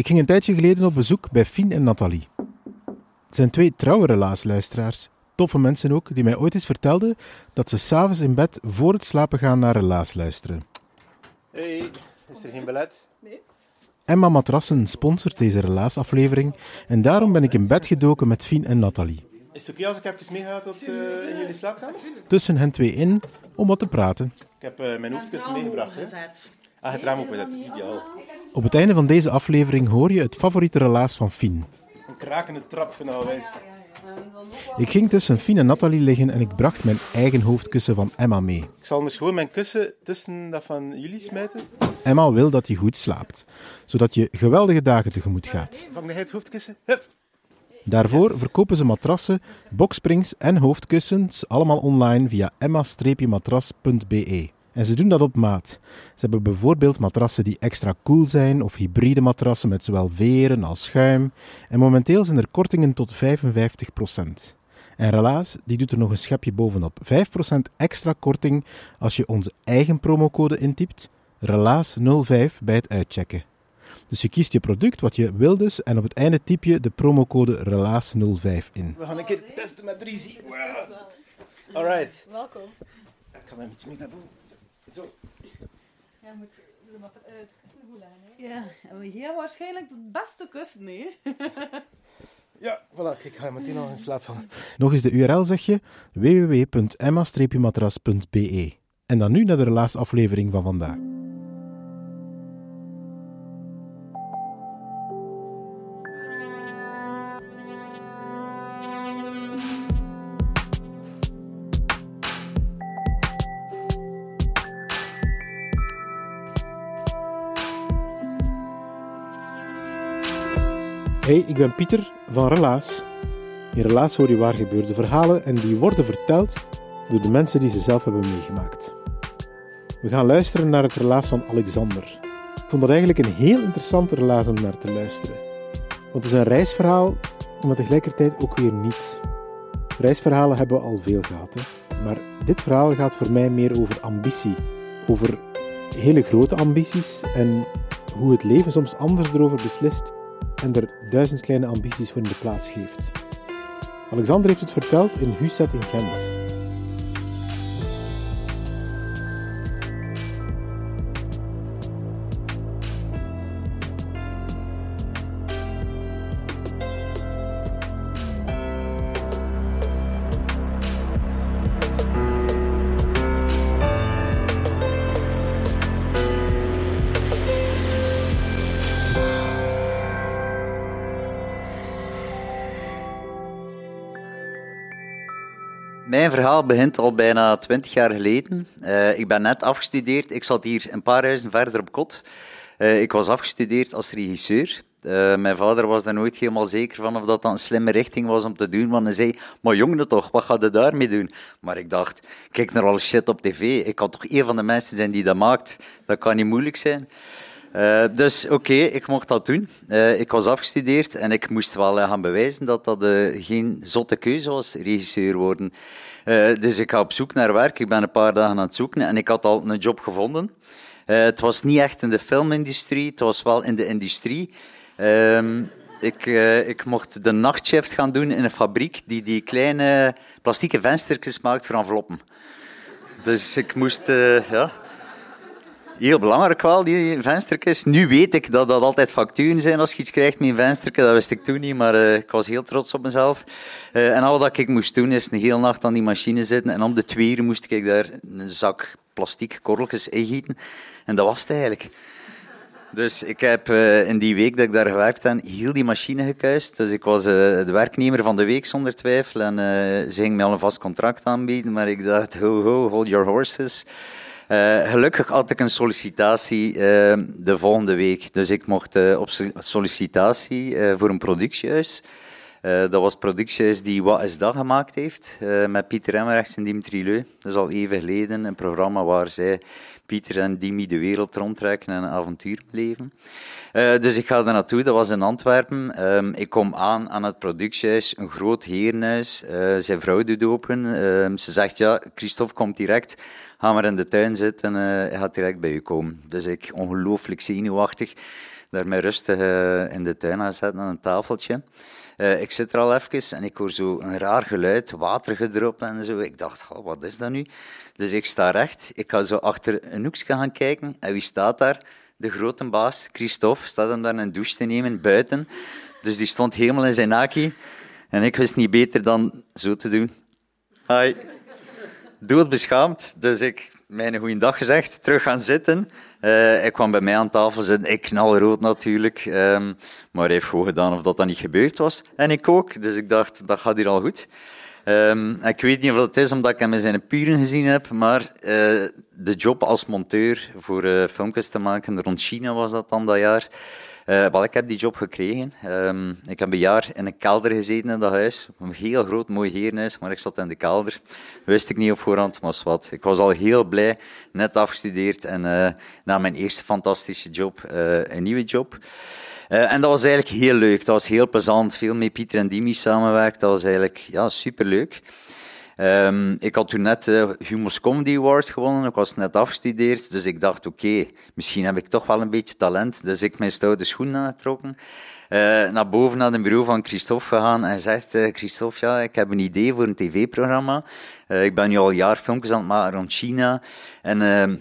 Ik ging een tijdje geleden op bezoek bij Fien en Nathalie. Het zijn twee trouwe relaasluisteraars, toffe mensen ook, die mij ooit eens vertelden dat ze s'avonds in bed voor het slapen gaan naar relaas luisteren. Hey, is er geen belet? Emma Matrassen sponsort deze relaasaflevering en daarom ben ik in bed gedoken met Fien en Nathalie. Is het oké als ik even meega tot eh, in jullie slaapkamer? Tussen hen twee in om wat te praten. Ik heb eh, mijn hoofdkussen meegebracht. Hè? Ah, het raam. Ideaal. Op het einde van deze aflevering hoor je het favoriete relaas van Fien. Een krakende trap van alweer. Ik ging tussen Fien en Nathalie liggen en ik bracht mijn eigen hoofdkussen van Emma mee. Ik zal dus gewoon mijn kussen tussen dat van jullie smijten. Emma wil dat je goed slaapt, zodat je geweldige dagen tegemoet gaat. Vang jij het hoofdkussen? Hup. Daarvoor verkopen ze matrassen, boksprings en hoofdkussens, allemaal online via emma-matras.be. En ze doen dat op maat. Ze hebben bijvoorbeeld matrassen die extra koel zijn of hybride matrassen met zowel veren als schuim. En momenteel zijn er kortingen tot 55%. En Relaas die doet er nog een schepje bovenop. 5% extra korting als je onze eigen promocode intypt. Relaas05 bij het uitchecken. Dus je kiest je product, wat je wil dus, en op het einde typ je de promocode RELAAS05 in. We gaan een keer testen met Rizzi. Alright. Welkom. Ik ga hem iets mee naar boven. Zo. Ja, moet de mat- eh, het kussen goed leggen. Hè? Ja, en hier waarschijnlijk het beste kussen, hè? Ja, voilà. Ik ga meteen al in slaap vallen. Nog eens de URL zeg je www.emma-matras.be. En dan nu naar de relaasaflevering van vandaag. Hey, ik ben Pieter van Relaas. In Relaas hoor je waar gebeurde verhalen en die worden verteld door de mensen die ze zelf hebben meegemaakt. We gaan luisteren naar het relaas van Alexander. Ik vond dat eigenlijk een heel interessant relaas om naar te luisteren. Want het is een reisverhaal, maar tegelijkertijd ook weer niet. Reisverhalen hebben we al veel gehad, hè? maar dit verhaal gaat voor mij meer over ambitie. Over hele grote ambities en hoe het leven soms anders erover beslist en er duizend kleine ambities voor in de plaats geeft. Alexander heeft het verteld in Huset in Gent. Mijn verhaal begint al bijna twintig jaar geleden. Eh, ik ben net afgestudeerd. Ik zat hier een paar huizen verder op kot. Eh, ik was afgestudeerd als regisseur. Eh, mijn vader was daar nooit helemaal zeker van of dat, dat een slimme richting was om te doen. Want hij zei, maar jongen toch, wat ga je daarmee doen? Maar ik dacht, kijk naar alle shit op tv. Ik kan toch een van de mensen zijn die dat maakt. Dat kan niet moeilijk zijn. Uh, dus oké, ik mocht dat doen. Uh, ik was afgestudeerd en ik moest wel uh, gaan bewijzen dat dat geen zotte keuze was, regisseur worden. dus ik ga op zoek naar werk. Ik ben een paar dagen aan het zoeken en ik had al een job gevonden. het was niet echt in de filmindustrie, het was wel in de industrie. Ehm, ik, ik mocht de nachtshift gaan doen in een fabriek die die kleine plastieke venstertjes maakt voor enveloppen. Dus ik moest, ja heel belangrijk wel, die venstertjes. Nu weet ik dat dat altijd facturen zijn als je iets krijgt met een. Dat wist ik toen niet, maar uh, ik was heel trots op mezelf. Uh, en al wat ik moest doen, is een hele nacht aan die machine zitten. En om de twee uur moest ik daar een zak plastic korreltjes ingieten. En dat was het eigenlijk. Dus ik heb uh, in die week dat ik daar gewerkt heb, heel die machine gekuist. Dus ik was de werknemer van de week zonder twijfel. En ze ging mij al een vast contract aanbieden. Maar ik dacht, ho ho, hold your horses. Uh, gelukkig had ik een sollicitatie uh, de volgende week. Dus ik mocht uh, op sollicitatie voor een productiehuis. dat was productiehuis die Wat is dat gemaakt heeft, met Pieter Emmerrechts en Dimitri Leu. Dat is al even geleden, een programma waar zij, Pieter en Dimi, de wereld rondtrekken en een avontuur beleven. Uh, dus ik ga er naartoe, dat was in Antwerpen. Um, ik kom aan aan het productiehuis, een groot herenhuis. Uh, zijn vrouw doet open. Uh, ze zegt, ja, Christophe komt direct. Ga maar in de tuin zitten en hij gaat direct bij u komen. Dus ik, ongelooflijk zenuwachtig, daar mij rustig in de tuin gaan zetten aan een tafeltje. Uh, ik zit er al even en ik hoor zo een raar geluid, water gedropt en zo. Ik dacht, wat is dat nu? Dus ik sta recht, ik ga zo achter een hoekje gaan kijken. En wie staat daar? de grote baas, Christophe, staat hem daar een douche te nemen buiten. Dus die stond helemaal in zijn naki. En ik wist niet beter dan zo te doen. Hi. Doodbeschaamd. Dus ik, mijn goeiedag gezegd, terug gaan zitten. Uh, ik kwam bij mij aan tafel zitten. Ik knalrood natuurlijk. Um, maar hij heeft gewoon gedaan of dat, dat niet gebeurd was. En ik ook. Dus ik dacht, dat gaat hier al goed. Um, ik weet niet of het is omdat ik hem in zijn puren gezien heb, maar uh, de job als monteur voor uh, filmpjes te maken, rond China was dat dan dat jaar. Uh, ik heb die job gekregen. Um, ik heb een jaar in een kelder gezeten in dat huis. Een heel groot, mooi herenhuis, maar ik zat in de kelder. Wist ik niet op voorhand, maar wat. Ik was al heel blij, net afgestudeerd en na mijn eerste fantastische job, een nieuwe job. Uh, en dat was eigenlijk heel leuk. Dat was heel plezant. Veel met Pieter en Dimi samenwerkt. Dat was eigenlijk ja, superleuk. Um, ik had toen net de uh, Comedy Award gewonnen. Ik was net afgestudeerd. Dus ik dacht, oké, misschien heb ik toch wel een beetje talent. Dus ik mijn stoute schoenen aangetrokken. Uh, naar boven naar het bureau van Christophe gegaan en zegt, uh, Christophe, ja, ik heb een idee voor een tv-programma. Uh, ik ben nu al een jaar filmpjes aan het maken rond China. En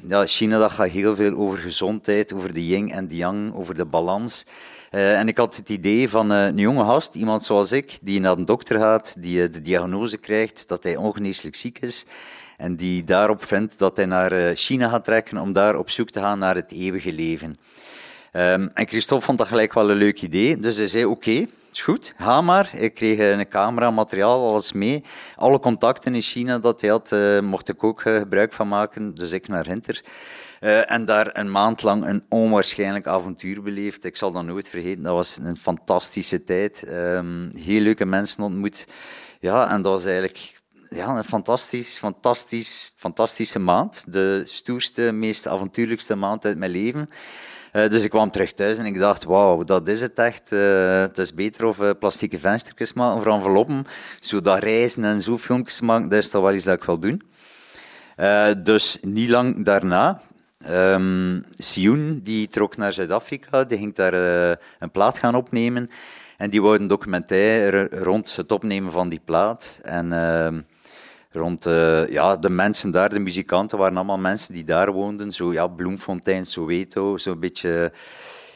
ja, China dat gaat heel veel over gezondheid, over de yin en de yang, over de balans. En ik had het idee van een jonge gast, iemand zoals ik, die naar een dokter gaat, die de diagnose krijgt dat hij ongeneeslijk ziek is. En die daarop vindt dat hij naar China gaat trekken om daar op zoek te gaan naar het eeuwige leven. Um, en Christophe vond dat gelijk wel een leuk idee. Dus hij zei, oké, is goed, ga maar. Ik kreeg een camera, materiaal, alles mee. Alle contacten in China dat had, mocht ik ook gebruik van maken. Dus ik naar Hinter. En daar een maand lang een onwaarschijnlijk avontuur beleefd. Ik zal dat nooit vergeten. Dat was een fantastische tijd. Um, heel leuke mensen ontmoet. Ja, en dat was eigenlijk ja, een fantastisch, fantastisch, fantastische maand. De stoerste, meest avontuurlijkste maand uit mijn leven. Uh, dus ik kwam terug thuis en ik dacht, wauw, dat is het echt. Uh, het is beter of uh, plastieke venstertjes maken voor enveloppen. Zo dat reizen en zo filmpjes maken, dat is toch wel iets dat ik wil doen. dus niet lang daarna, Um, Sioen die trok naar Zuid-Afrika, die ging daar een plaat gaan opnemen. En die wou een documentaire rond het opnemen van die plaat. En uh, rond uh, ja, de mensen daar, de muzikanten, waren allemaal mensen die daar woonden. Zo ja, Bloemfontein, Soweto, zo'n beetje...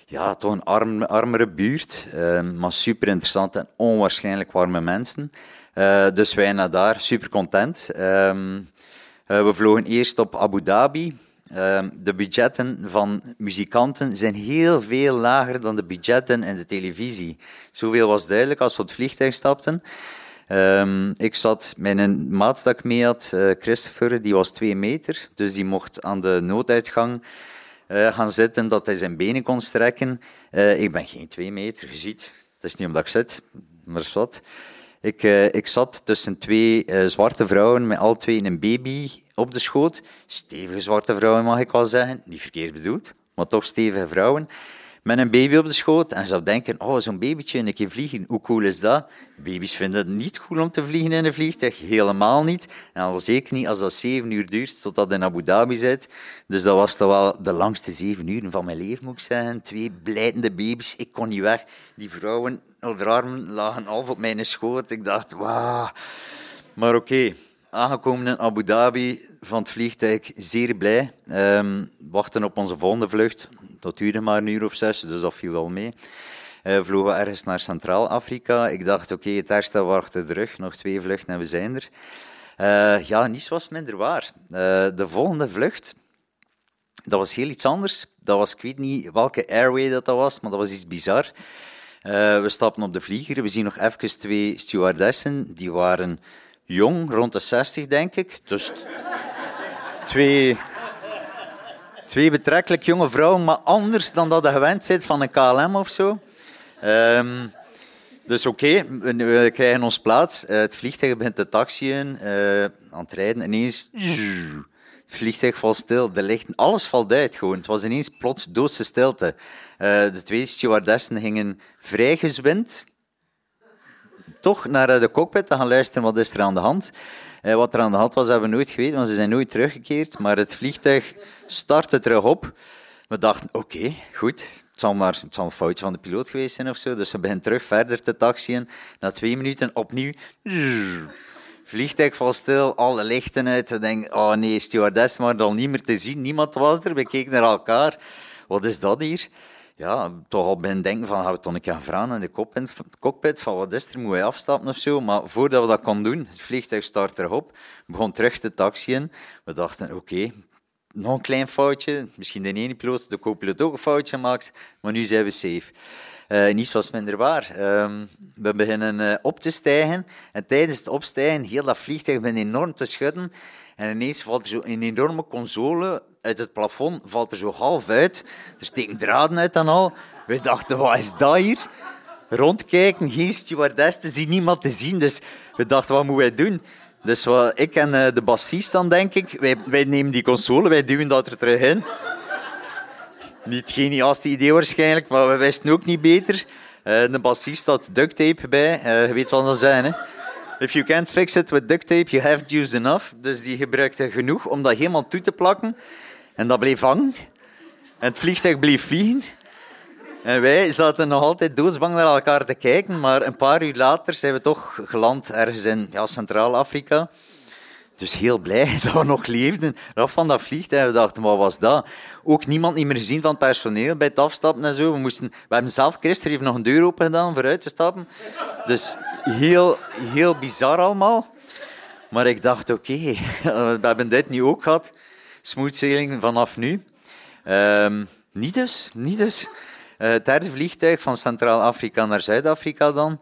Ja, toch een arm, armere buurt, ehm, maar super interessant en onwaarschijnlijk warme mensen. Uh, dus wij naar daar, super content. Um, we vlogen eerst op Abu Dhabi, Ehm, de budgetten van muzikanten zijn heel veel lager dan de budgetten in de televisie. Zoveel was duidelijk als we op het vliegtuig stapten. Um, ik zat met een maat dat ik mee had, uh, Christopher, die was twee meter, dus die mocht aan de nooduitgang uh, gaan zitten, dat hij zijn benen kon strekken. Uh, ik ben geen twee meter, je ziet. Het is niet omdat ik zit, maar wat. Ik, ik zat tussen twee zwarte vrouwen met al twee een baby op de schoot. Stevige zwarte vrouwen, mag ik wel zeggen. Niet verkeerd bedoeld, maar toch stevige vrouwen. Met een baby op de schoot. En zou denken, oh, zo'n babytje een keer vliegen, hoe cool is dat? Baby's vinden het niet cool om te vliegen in een vliegtuig. Helemaal niet. En al zeker niet als dat zeven uur duurt tot dat in Abu Dhabi zit. Dus dat was toch wel de langste zeven uren van mijn leven, moet ik zeggen. Twee blijdende baby's. Ik kon niet weg. Die vrouwen, hun armen lagen half op mijn schoot. Ik dacht, wauw. Maar oké aangekomen in Abu Dhabi van het vliegtuig, zeer blij. Um, wachten op onze volgende vlucht. Dat duurde maar een uur of zes, dus dat viel wel mee. Uh, vlogen ergens naar Centraal-Afrika. Ik dacht, oké, okay, het herstel wacht de rug. Nog twee vluchten en we zijn er. Uh, ja, niets was minder waar. Uh, de volgende vlucht, dat was heel iets anders. Dat was, ik weet niet welke airway dat, dat was, maar dat was iets bizar. we stappen op de vlieger. We zien nog even twee stewardessen. Die waren jong, rond de 60 denk ik. Dus twee, Twee betrekkelijk jonge vrouwen, maar anders dan dat je gewend zit van een KLM of zo. Um, dus oké, we, krijgen ons plaats. Uh, het vliegtuig begint te taxiën, uh, aan het rijden. Ineens, het vliegtuig valt stil, de lichten, alles valt uit gewoon. Het was ineens plots doodse stilte. Uh, de twee stewardessen gingen vrijgezwind toch naar de cockpit te gaan luisteren wat is er aan de hand. Uh, wat er aan de hand was, hebben we nooit geweten, want ze zijn nooit teruggekeerd. Maar het vliegtuig startte terug op. We dachten, oké, goed, het zal, maar, het zal een foutje van de piloot geweest zijn of zo. Dus we beginnen terug verder te taxiën. Na twee minuten opnieuw. Vliegtuig valt stil, alle lichten uit. We denken, oh nee, stewardess maar al niet meer te zien. Niemand was er. We keken naar elkaar. Wat is dat hier? Ja, toch al beginnen denken van, gaan we toch een vragen in de cockpit, van wat is er, moet hij afstappen of zo? Maar voordat we dat konden doen, het vliegtuig start erop, begon terug te taxiën. We dachten, oké, nog een klein foutje. Misschien de ene piloot, de co-piloot ook een foutje gemaakt, maar nu zijn we safe. Uh, niets was minder waar. Ehm, we beginnen uh, op te stijgen en tijdens het opstijgen, heel dat vliegtuig begint enorm te schudden. En ineens valt er zo een enorme console uit het plafond, valt er zo half uit. Er steken draden uit en al. We dachten, wat is dat hier? Rondkijken, geen stewardess te zien, niemand te zien. Dus we dachten, wat moeten wij doen? Dus wat, ik en uh, de bassist dan, denk ik, wij, wij nemen die console, wij duwen dat er terug in. Niet geniaalste idee waarschijnlijk, maar we wisten ook niet beter. Uh, de bassist had duct tape bij. Uh, je weet wat dat zijn, hè? If you can't fix it with duct tape, you haven't used enough. Dus die gebruikte genoeg om dat helemaal toe te plakken. En dat bleef hangen. En het vliegtuig bleef vliegen. En wij zaten nog altijd doodsbang naar elkaar te kijken, maar een paar uur later zijn we toch geland ergens in ja, Centraal-Afrika. Dus heel blij dat we nog leefden. Af van dat vliegtuig, we dachten, wat was dat? Ook niemand niet meer gezien van het personeel bij het afstappen en zo. We, moesten, we hebben zelf, Christer nog een deur open gedaan voor uit te stappen. Dus heel, heel bizar allemaal. Maar ik dacht, oké, we hebben dit nu ook gehad. Smooth vanaf nu. Um, niet dus, niet dus. Uh, het derde vliegtuig van Centraal-Afrika naar Zuid-Afrika dan.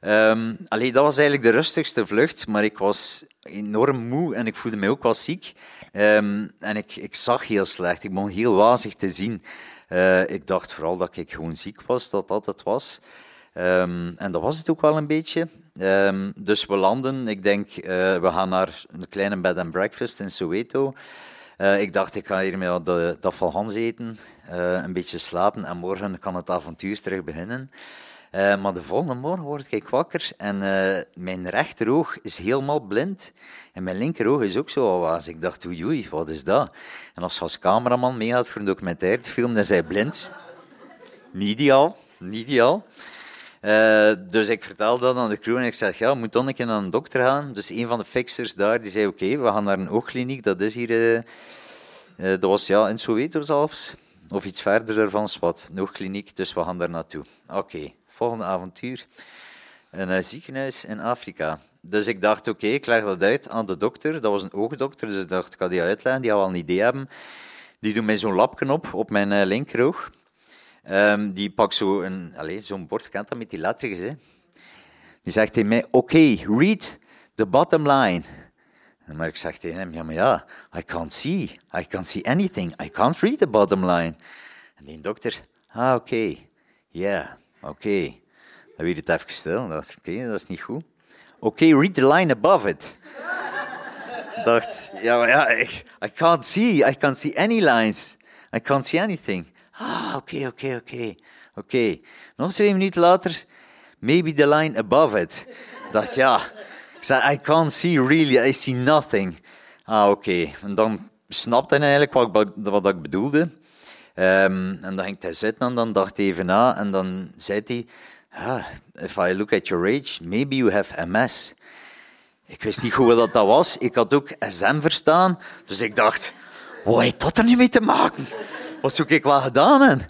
Um, dat was eigenlijk de rustigste vlucht, maar ik was enorm moe en ik voelde me ook wel ziek. Um, en ik, ik zag heel slecht, ik begon heel wazig te zien. Uh, ik dacht vooral dat ik gewoon ziek was, dat dat het was. Um, en dat was het ook wel een beetje. Dus we landen, ik denk, uh, we gaan naar een kleine bed and breakfast in Soweto. Uh, ik dacht, ik ga hier met de, dat van Hans eten, een beetje slapen en morgen kan het avontuur terug beginnen. Uh, maar de volgende morgen word ik wakker en uh, mijn rechteroog is helemaal blind. En mijn linkeroog is ook zo was. Ik dacht, oei, wat is dat? En als je als cameraman meegaat voor een documentaire te filmen, dan hij blind. Niet ideaal, niet ideaal. Uh, dus ik vertelde dat aan de crew en ik zei, ja, moet dan een naar een dokter gaan. Dus een van de fixers daar, die zei, oké, we gaan naar een oogkliniek. Dat is hier, dat was ja, in Soweto zelfs. Of iets verder ervan, wat, een oogkliniek, dus we gaan daar naartoe. Oké volgende avontuur. Een uh, ziekenhuis in Afrika. Dus ik dacht, oké, ik leg dat uit aan de dokter. Dat was een oogdokter, dus ik dacht, ik ga die uitleggen. Die had wel een idee hebben. Die doet mij zo'n lapje op, mijn uh, linkeroog. Um, die pakt zo'n zo bord, kent dat met die letters, hè? Die zegt tegen mij, oké, read the bottom line. Maar ik zeg tegen hem, ja, maar ja, I can't see. I can't see anything. I can't read the bottom line. En die dokter, ah, oké, okay. yeah. Oké, okay. dan werd het even stil. dacht oké, dat is niet goed. Oké, read the line above it. dacht, ja, maar ja, ik, I can't see, I can't see any lines. I can't see anything. Ah, oké, oké, oké. Oké. Nog twee minuten later, maybe the line above it. dacht, ja. Ik zei, I can't see really, I see nothing. Ah, oké. En dan snapte hij eigenlijk wat, wat ik bedoelde. Um, en dan ging hij zitten en dan dacht hij even na en dan zei hij, ah, if I look at your age, maybe you have MS. Ik wist niet goed wat dat was. Ik had ook SM verstaan, dus ik dacht, wat heeft dat er nu mee te maken? Wat zoek ik wel gedaan? En...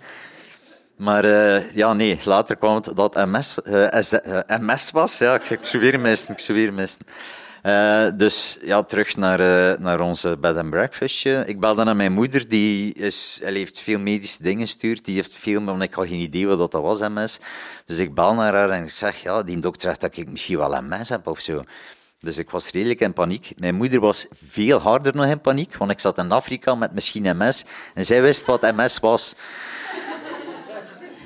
Maar uh, ja, nee, later kwam het dat MS, uh, eh, MS eh, was. Ja, ik zou weer missen, ik zou weer missen. Uh, dus ja, terug naar, uh, naar onze bed and breakfastje. Ik belde naar mijn moeder, die is, heeft veel medische dingen gestuurd. Die heeft veel, maar ik had geen idee wat dat was, MS. Dus ik bel naar haar en ik zeg, ja, die dokter zegt dat ik misschien wel MS heb of zo. Dus ik was redelijk in paniek. Mijn moeder was veel harder nog in paniek, want ik zat in Afrika met misschien MS. En zij wist wat MS was.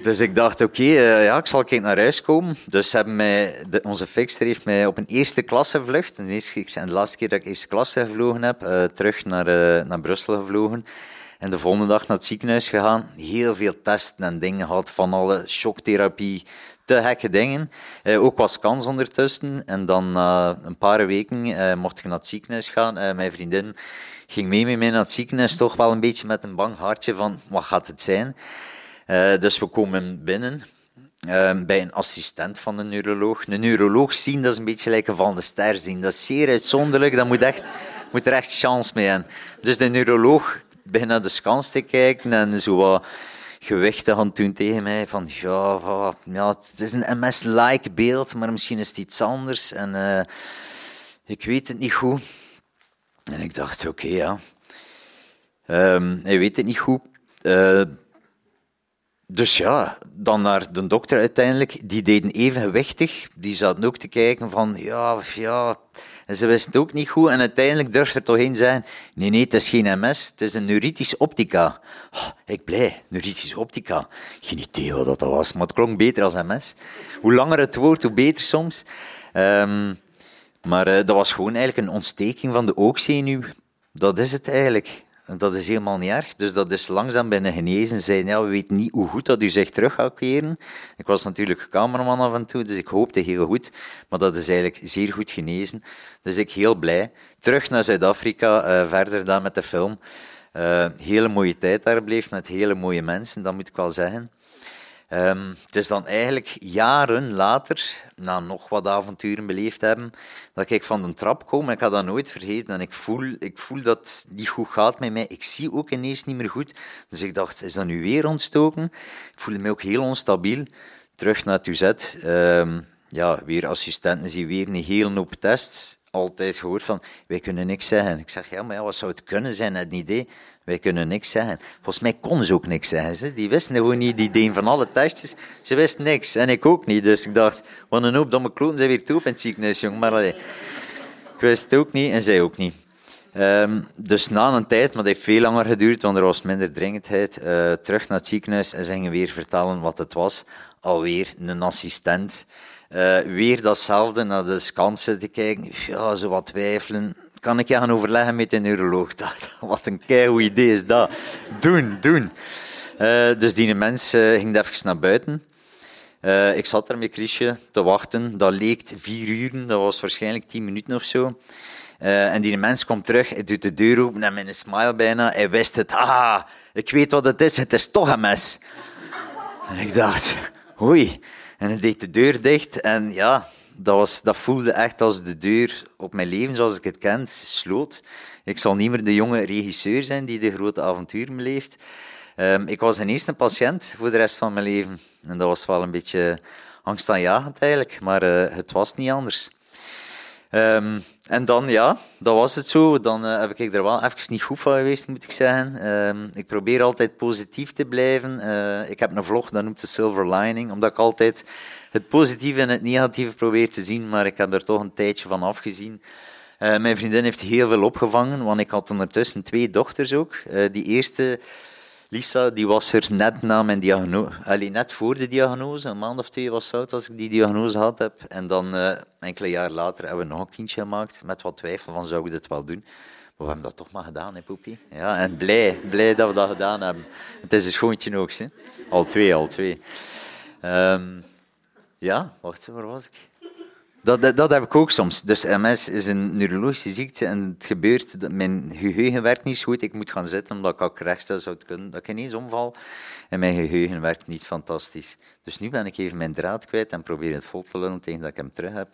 Dus ik dacht, oké, eh, ja, ik zal een naar huis komen. Dus hebben mij, de, onze fixer heeft mij op een eerste klasse gevlucht. De keer, de laatste keer dat ik eerste klasse gevlogen heb, uh, terug naar, uh, naar Brussel gevlogen. En de volgende dag naar het ziekenhuis gegaan. Heel veel testen en dingen gehad, van alle shocktherapie, te gekke dingen. ook was kans ondertussen. En dan een paar weken mocht ik naar het ziekenhuis gaan. mijn vriendin ging mee met mij naar het ziekenhuis, toch wel een beetje met een bang hartje van, wat gaat het zijn? Uh, dus we komen binnen uh, bij een assistent van een neuroloog. Een neuroloog zien, dat is een beetje gelijk van de ster zien. Dat is zeer uitzonderlijk, dat moet, echt, moet er echt chance mee hebben. Dus de neuroloog begint naar de scans te kijken en zo wat gewichten gaan doen tegen mij. Van ja, ja het is een MS-like beeld, maar misschien is het iets anders. En uh, ik weet het niet goed. En ik dacht, oké, okay, ja. Um, weet het niet goed. Uh, dus ja, dan naar de dokter uiteindelijk. Die deden evenwichtig. Die zaten ook te kijken van, ja, ja... En ze wisten het ook niet goed. En uiteindelijk durfde er toch één zijn. Nee, nee, het is geen MS. Het is een neuritische optica. Oh, ik blij, neuritische optica. Geen idee wat dat was, maar het klonk beter als MS. Hoe langer het woord, hoe beter soms. Um, maar uh, dat was gewoon eigenlijk een ontsteking van de oogzenuw. Dat is het eigenlijk. Dat is helemaal niet erg. Dus dat is langzaam bij een genezen. Zeiden, ja, we weten niet hoe goed dat u zich terug gaat keren. Ik was natuurlijk cameraman af en toe, dus ik hoopte heel goed. Maar dat is eigenlijk zeer goed genezen. Dus ik heel blij. Terug naar Zuid-Afrika, uh, verder dan met de film. Uh, hele mooie tijd daar bleef, met hele mooie mensen, dat moet ik wel zeggen. Um, het is dan eigenlijk jaren later, na nog wat avonturen beleefd hebben, dat ik van de trap kom. Ik had dat nooit vergeten en ik voel, ik voel dat het niet goed gaat met mij. Ik zie ook ineens niet meer goed. Dus ik dacht, is dat nu weer ontstoken? Ik voelde me ook heel onstabiel. Terug naar het UZ. Um, ja, weer assistenten zien weer een hele hoop tests. Altijd gehoord van, wij kunnen niks zeggen. Ik zeg, ja, maar ja, wat zou het kunnen zijn? Het idee. Wij kunnen niks zeggen. Volgens mij konden ze ook niks zeggen. Ze. Die wisten gewoon niet, die deden van alle testjes. Ze wisten niks. En ik ook niet. Dus ik dacht, wat een hoop domme kloten zijn weer toe op in het ziekenhuis, jong. Maar ik wist het ook niet en zij ook niet. Um, dus na een tijd, maar dat heeft veel langer geduurd, want er was minder dringendheid, uh, terug naar het ziekenhuis en ze gingen weer vertellen wat het was. Alweer een assistent. Uh, weer datzelfde, naar de scansen te kijken. Ja, zo wat twijfelen kan ik je gaan overleggen met de neuroloog? Dat, wat een keigoed idee is dat. Doen, doen. Uh, dus die mens uh, ging even naar buiten. Uh, ik zat daar met Chrisje te wachten. Dat leek vier uur, dat was waarschijnlijk tien minuten of zo. en die mens komt terug, hij doet de deur open en met een smile bijna. Hij wist het. Ah, ik weet wat het is, het is toch een mes. En ik dacht, oei. En hij deed de deur dicht en ja, dat, was, dat voelde echt als de deur op mijn leven zoals ik het ken, sloot. Ik zal niet meer de jonge regisseur zijn die de grote avonturen beleeft. Um, ik was ineens een patiënt voor de rest van mijn leven. En dat was wel een beetje angstaanjagend eigenlijk, maar uh, het was niet anders. Um, en dan, ja, dat was het zo. Dan uh, heb ik er wel even niet goed van geweest, moet ik zeggen. Um, ik probeer altijd positief te blijven. Uh, ik heb een vlog, dat noemt de Silver Lining, omdat ik altijd het positieve en het negatieve probeer te zien, maar ik heb er toch een tijdje van afgezien. Uh, mijn vriendin heeft heel veel opgevangen, want ik had ondertussen twee dochters ook. Die eerste, Lisa, die was er net na mijn diagnose, net voor de diagnose, een maand of twee was oud als ik die diagnose had heb. En dan uh, enkele jaar later hebben we nog een kindje gemaakt, met wat twijfel van zou ik dit wel doen. Maar we hebben dat toch maar gedaan, hè, Poepie? Ja, en blij, blij dat we dat gedaan hebben. Het is een schoontje ook, hè? Al twee, al twee. Um, ja, wacht, waar was ik? Dat, dat, dat, heb ik ook soms. Dus MS is een neurologische ziekte en het gebeurt, dat mijn geheugen werkt niet goed. Ik moet gaan zitten omdat ik ook rechtstellen zou kunnen, dat ik ineens omval. En mijn geheugen werkt niet fantastisch. Dus nu ben ik even mijn draad kwijt en probeer het vol te lullen tegen dat ik hem terug heb.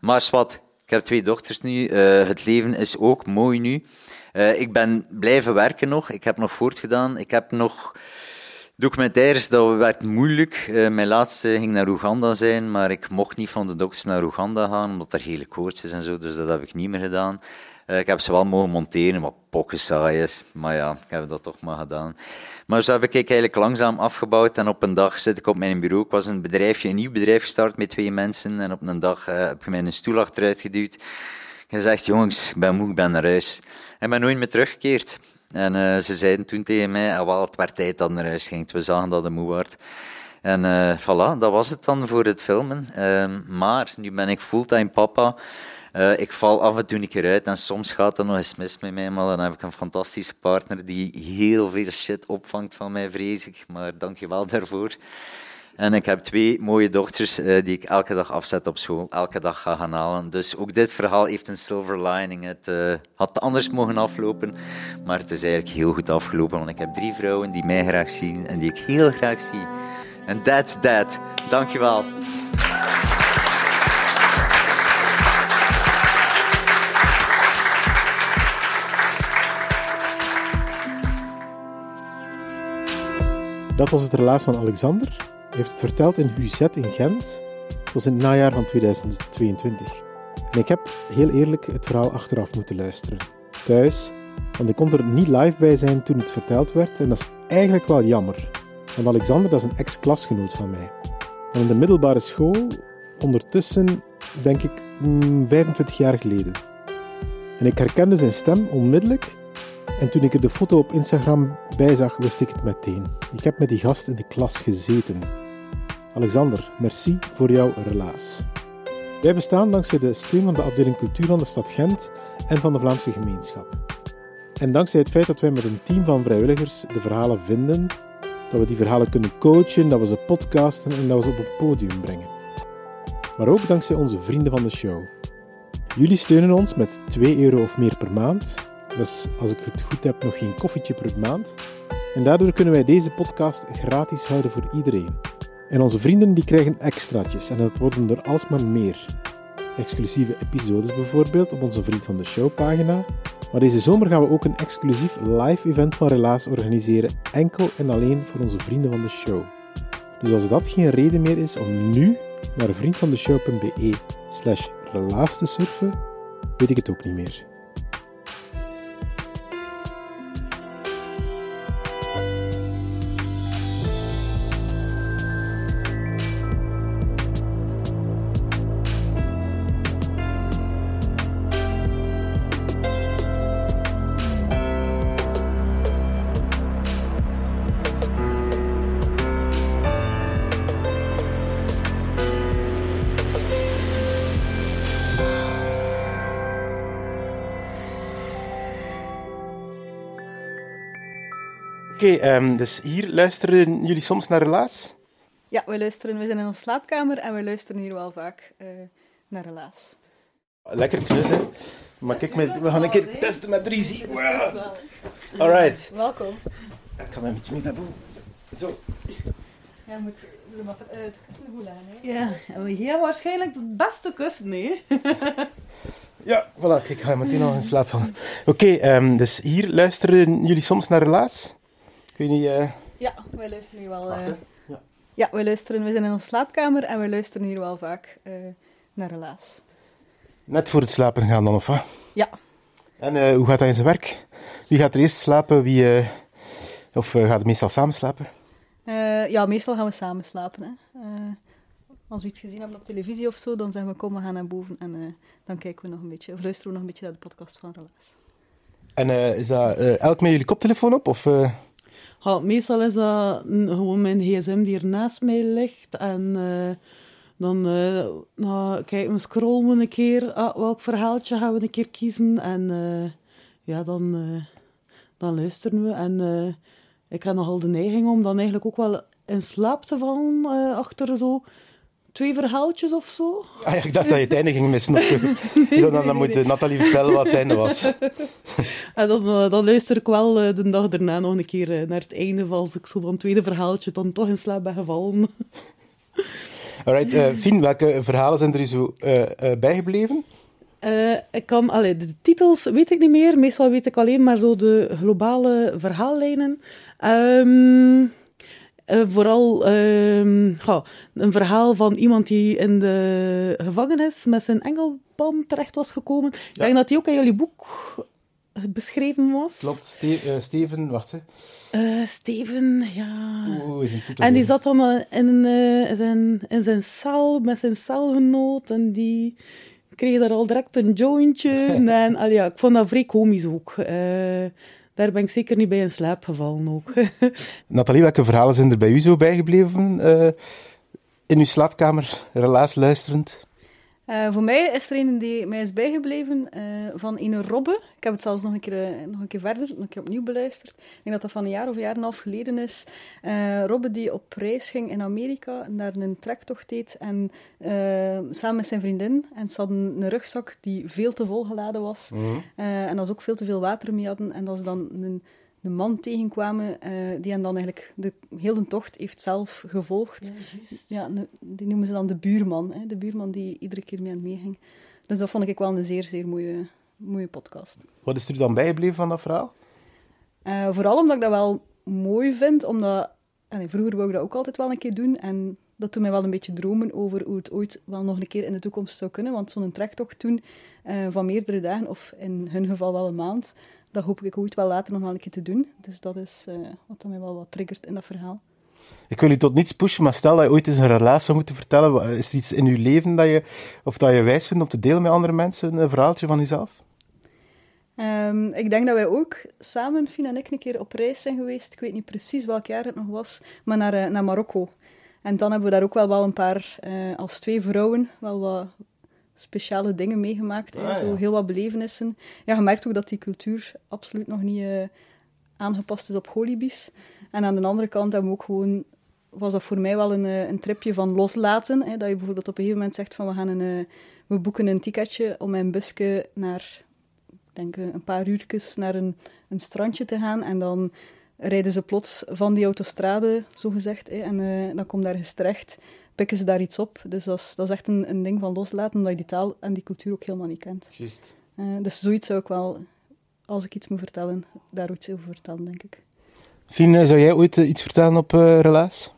Maar wat, ik heb twee dochters nu. Uh, het leven is ook mooi nu. Uh, ik ben blijven werken nog. Ik heb nog voortgedaan. Ik heb nog Documentaires, dat werd moeilijk. Uh, mijn laatste ging naar Oeganda zijn, maar ik mocht niet van de dokters naar Oeganda gaan, omdat er hele koorts is en zo, dus dat heb ik niet meer gedaan. ik heb ze wel mogen monteren, wat pokken saai is. Maar ja, ik heb dat toch maar gedaan. Maar zo heb ik eigenlijk langzaam afgebouwd. En op een dag zit ik op mijn bureau. Ik was een bedrijfje, een nieuw bedrijf gestart met twee mensen. En op een dag heb ik mij een stoel achteruit geduwd. Ik heb gezegd, jongens, ik ben moe, ik ben naar huis. En ben nooit meer teruggekeerd. En uh, ze zeiden toen tegen mij, ah, wel, het werd tijd dat naar huis ging. We zagen dat het moe werd. En uh, voilà, dat was het dan voor het filmen. Uh, maar nu ben ik fulltime papa. Uh, ik val af en toe een keer uit en soms gaat dat nog eens mis met mij, maar dan heb ik een fantastische partner die heel veel shit opvangt van mij, vrees ik. Maar dank je wel daarvoor. En ik heb twee mooie dochters uh, die ik elke dag afzet op school, elke dag ga gaan halen. Dus ook dit verhaal heeft een silver lining. Het uh, had anders mogen aflopen, maar het is eigenlijk heel goed afgelopen. Want ik heb drie vrouwen die mij graag zien en die ik heel graag zie. En that's that. Dankjewel. Dat was het relaas van Alexander heeft het verteld in Huzet in Gent. Dat was in het najaar van 2022. En ik heb heel eerlijk het verhaal achteraf moeten luisteren. Thuis, want ik kon er niet live bij zijn toen het verteld werd. En dat is eigenlijk wel jammer. Want Alexander, dat is een ex-klasgenoot van mij. Van in de middelbare school, ondertussen, denk ik, 25 mm, jaar geleden. En ik herkende zijn stem onmiddellijk. En toen ik er de foto op Instagram bij zag, wist ik het meteen. Ik heb met die gast in de klas gezeten. Alexander, merci voor jouw relaas. Wij bestaan dankzij de steun van de afdeling cultuur van de stad Gent en van de Vlaamse gemeenschap. En dankzij het feit dat wij met een team van vrijwilligers de verhalen vinden, dat we die verhalen kunnen coachen, dat we ze podcasten en dat we ze op een podium brengen. Maar ook dankzij onze vrienden van de show. Jullie steunen ons met 2 euro of meer per maand. Dus als ik het goed heb, nog geen koffietje per maand. En daardoor kunnen wij deze podcast gratis houden voor iedereen. En onze vrienden die krijgen extraatjes en dat worden er alsmaar meer. Exclusieve episodes bijvoorbeeld op onze Vriend van de Show pagina. Maar deze zomer gaan we ook een exclusief live event van Relaas organiseren, enkel en alleen voor onze vrienden van de show. Dus als dat geen reden meer is om nu naar vriendvandeshow.be slash relaas te surfen, weet ik het ook niet meer. Um, dus hier luisteren jullie soms naar Relaas? Ja, we luisteren. We zijn in onze slaapkamer en we luisteren hier wel vaak uh, naar Relaas. Lekker knussen. Maar kijk, met, we gaan een keer testen met Rizzi. Wow. Alright. Welkom. Ik ga met iets mee naar boven. Zo. Ja, je moet de uh, kussen goed hè? Ja, en hier waarschijnlijk het beste kussen, hè? ja, voilà. Ik ga meteen al in slaap vallen. Oké, okay, um, dus hier luisteren jullie soms naar Relaas? Weet niet... Uh... Ja, wij luisteren hier wel... Uh... ja. ja, wij luisteren... We zijn in onze slaapkamer en wij luisteren hier wel vaak uh, naar Relaas. Net voor het slapen gaan dan, of wat? Ja. En hoe gaat dat in zijn werk? Wie gaat er eerst slapen? Wie, of gaat het meestal samen slapen? ja, meestal gaan we samen slapen. Hè. als we iets gezien hebben op televisie of zo, dan zeggen we kom, we gaan naar boven en dan kijken we nog een beetje, of luisteren we nog een beetje naar de podcast van Relaas. En is dat elk met jullie koptelefoon op? Of, Meestal is dat gewoon mijn gsm die er naast mij ligt. En uh, dan uh, nou, we, scrollen we een keer. Ah, welk verhaaltje gaan we een keer kiezen? En uh, ja, dan, dan luisteren we. En ik heb nogal de neiging om dan eigenlijk ook wel in slaap te vallen achter zo twee verhaaltjes of zo. Ah, ja, ik dacht dat je het einde ging missen. nee, dan, dan moet Nathalie vertellen wat het einde was. en dan, eh, dan luister ik wel uh, de dag daarna nog een keer uh, naar het einde, als ik zo van het tweede verhaaltje dan toch in slaap ben gevallen. Alright, uh, Fien, welke verhalen zijn er zo bijgebleven? ik kan, allee, de titels weet ik niet meer. Meestal weet ik alleen maar zo de globale verhaallijnen. Um, uh, vooral ehm, een verhaal van iemand die in de gevangenis met zijn engelband terecht was gekomen. Ik denk dat die ook in jullie boek beschreven was. Klopt, Ste uh, Steven, wacht hè. Uh, Steven, ja. Is en die zat dan in, zijn, in zijn cel met zijn celgenoot en die kreeg daar al direct een jointje. en al ja, ik vond dat vrij komisch ook. Daar ben ik zeker niet bij in slaap gevallen ook. Nathalie, welke verhalen zijn er bij u zo bijgebleven in uw slaapkamer, relaas luisterend? Uh, voor mij is er een die mij is bijgebleven uh, van een Robbe. Ik heb het zelfs nog een, keer, uh, nog een keer verder, nog een keer opnieuw beluisterd. Ik denk dat dat van een jaar of een jaar en een half geleden is. Robbe die op reis ging in Amerika en daar een trektocht deed. En samen met zijn vriendin. En ze hadden een rugzak die veel te vol geladen was. Mm en dat ze ook veel te veel water mee hadden. En dat ze dan een de man tegenkwamen uh, die hen dan eigenlijk de hele tocht heeft zelf gevolgd. Ja, ja, die noemen ze dan de buurman. Hè, de buurman die iedere keer mee aan meeging. Dus dat vond ik wel een zeer, zeer mooie, mooie podcast. Wat is er dan bijgebleven van dat verhaal? Uh, vooral omdat ik dat wel mooi vind, omdat... En vroeger wou ik dat ook altijd wel een keer doen en dat doet mij wel een beetje dromen over hoe het ooit wel nog een keer in de toekomst zou kunnen. Want zo'n trektocht toen uh, van meerdere dagen, of in hun geval wel een maand, dat hoop ik ooit wel later nog wel een keer te doen. Dus dat is uh, wat mij wel wat triggert in dat verhaal. Ik wil je tot niets pushen, maar stel dat je ooit eens een relatie zou moeten vertellen, is er iets in je leven dat je, of dat je wijs vindt om te delen met andere mensen, een verhaaltje van jezelf? Um, ik denk dat wij ook samen, Fien en ik, een keer op reis zijn geweest. Ik weet niet precies welk jaar het nog was, maar naar, uh, naar Marokko. En dan hebben we daar ook wel, wel een paar, uh, als twee vrouwen, wel wat speciale dingen meegemaakt. Ah, Zo heel wat belevenissen. Ja, je merkt ook dat die cultuur absoluut nog niet uh, aangepast is op holibies. En aan de andere kant hebben we ook gewoon, was dat voor mij wel een, uh, een tripje van loslaten. Hè, dat je bijvoorbeeld op een gegeven moment zegt van we gaan een, uh, we boeken een ticketje om mijn busje naar, ik denk een paar uurtjes naar een, een strandje te gaan. En dan rijden ze plots van die autostrade, zo gezegd. Hè, en dan komt daar terecht pikken ze daar iets op. Dus dat is, dat is echt een, een ding van loslaten, omdat je die taal en die cultuur ook helemaal niet kent. Juist. Uh, dus zoiets zou ik wel, als ik iets moet vertellen, daar iets over vertellen, denk ik. Fien, zou jij ooit uh, iets vertellen op uh, Relaas?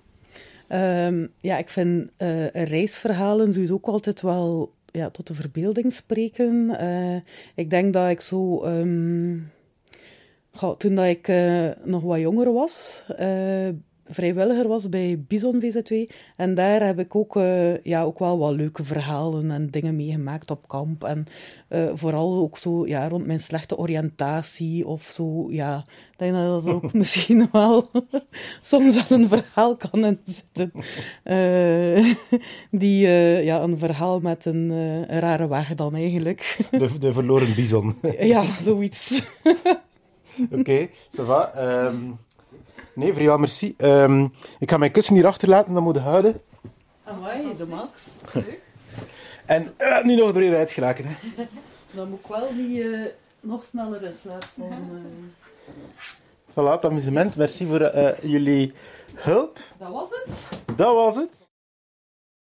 Um, ja, ik vind reisverhalen sowieso ook altijd wel ja, tot de verbeelding spreken. ik denk dat ik zo... Um, goh, toen dat ik nog wat jonger was, vrijwilliger was bij Bison VZW. En daar heb ik ook, uh, ja, ook wel wat leuke verhalen en dingen meegemaakt op kamp. En uh, vooral ook zo ja, rond mijn slechte oriëntatie of zo. Ja, ik denk dat dat ook misschien wel soms wel een verhaal kan zitten. Uh, die, ja, een verhaal met een, een, rare weg dan eigenlijk. De, de verloren bison. ja, zoiets. Oké, okay, ça va. Um... Nee, voor jou, merci. Um, ik ga mijn kussen hier achterlaten, dat moet je houden. Amai, de max. en uh, nu nog erin uitgeraken. Hè. Dan moet ik wel niet uh, nog sneller in slaap komen. Uh... Voilà, amusement. Merci voor jullie hulp. Dat was het. Dat was het.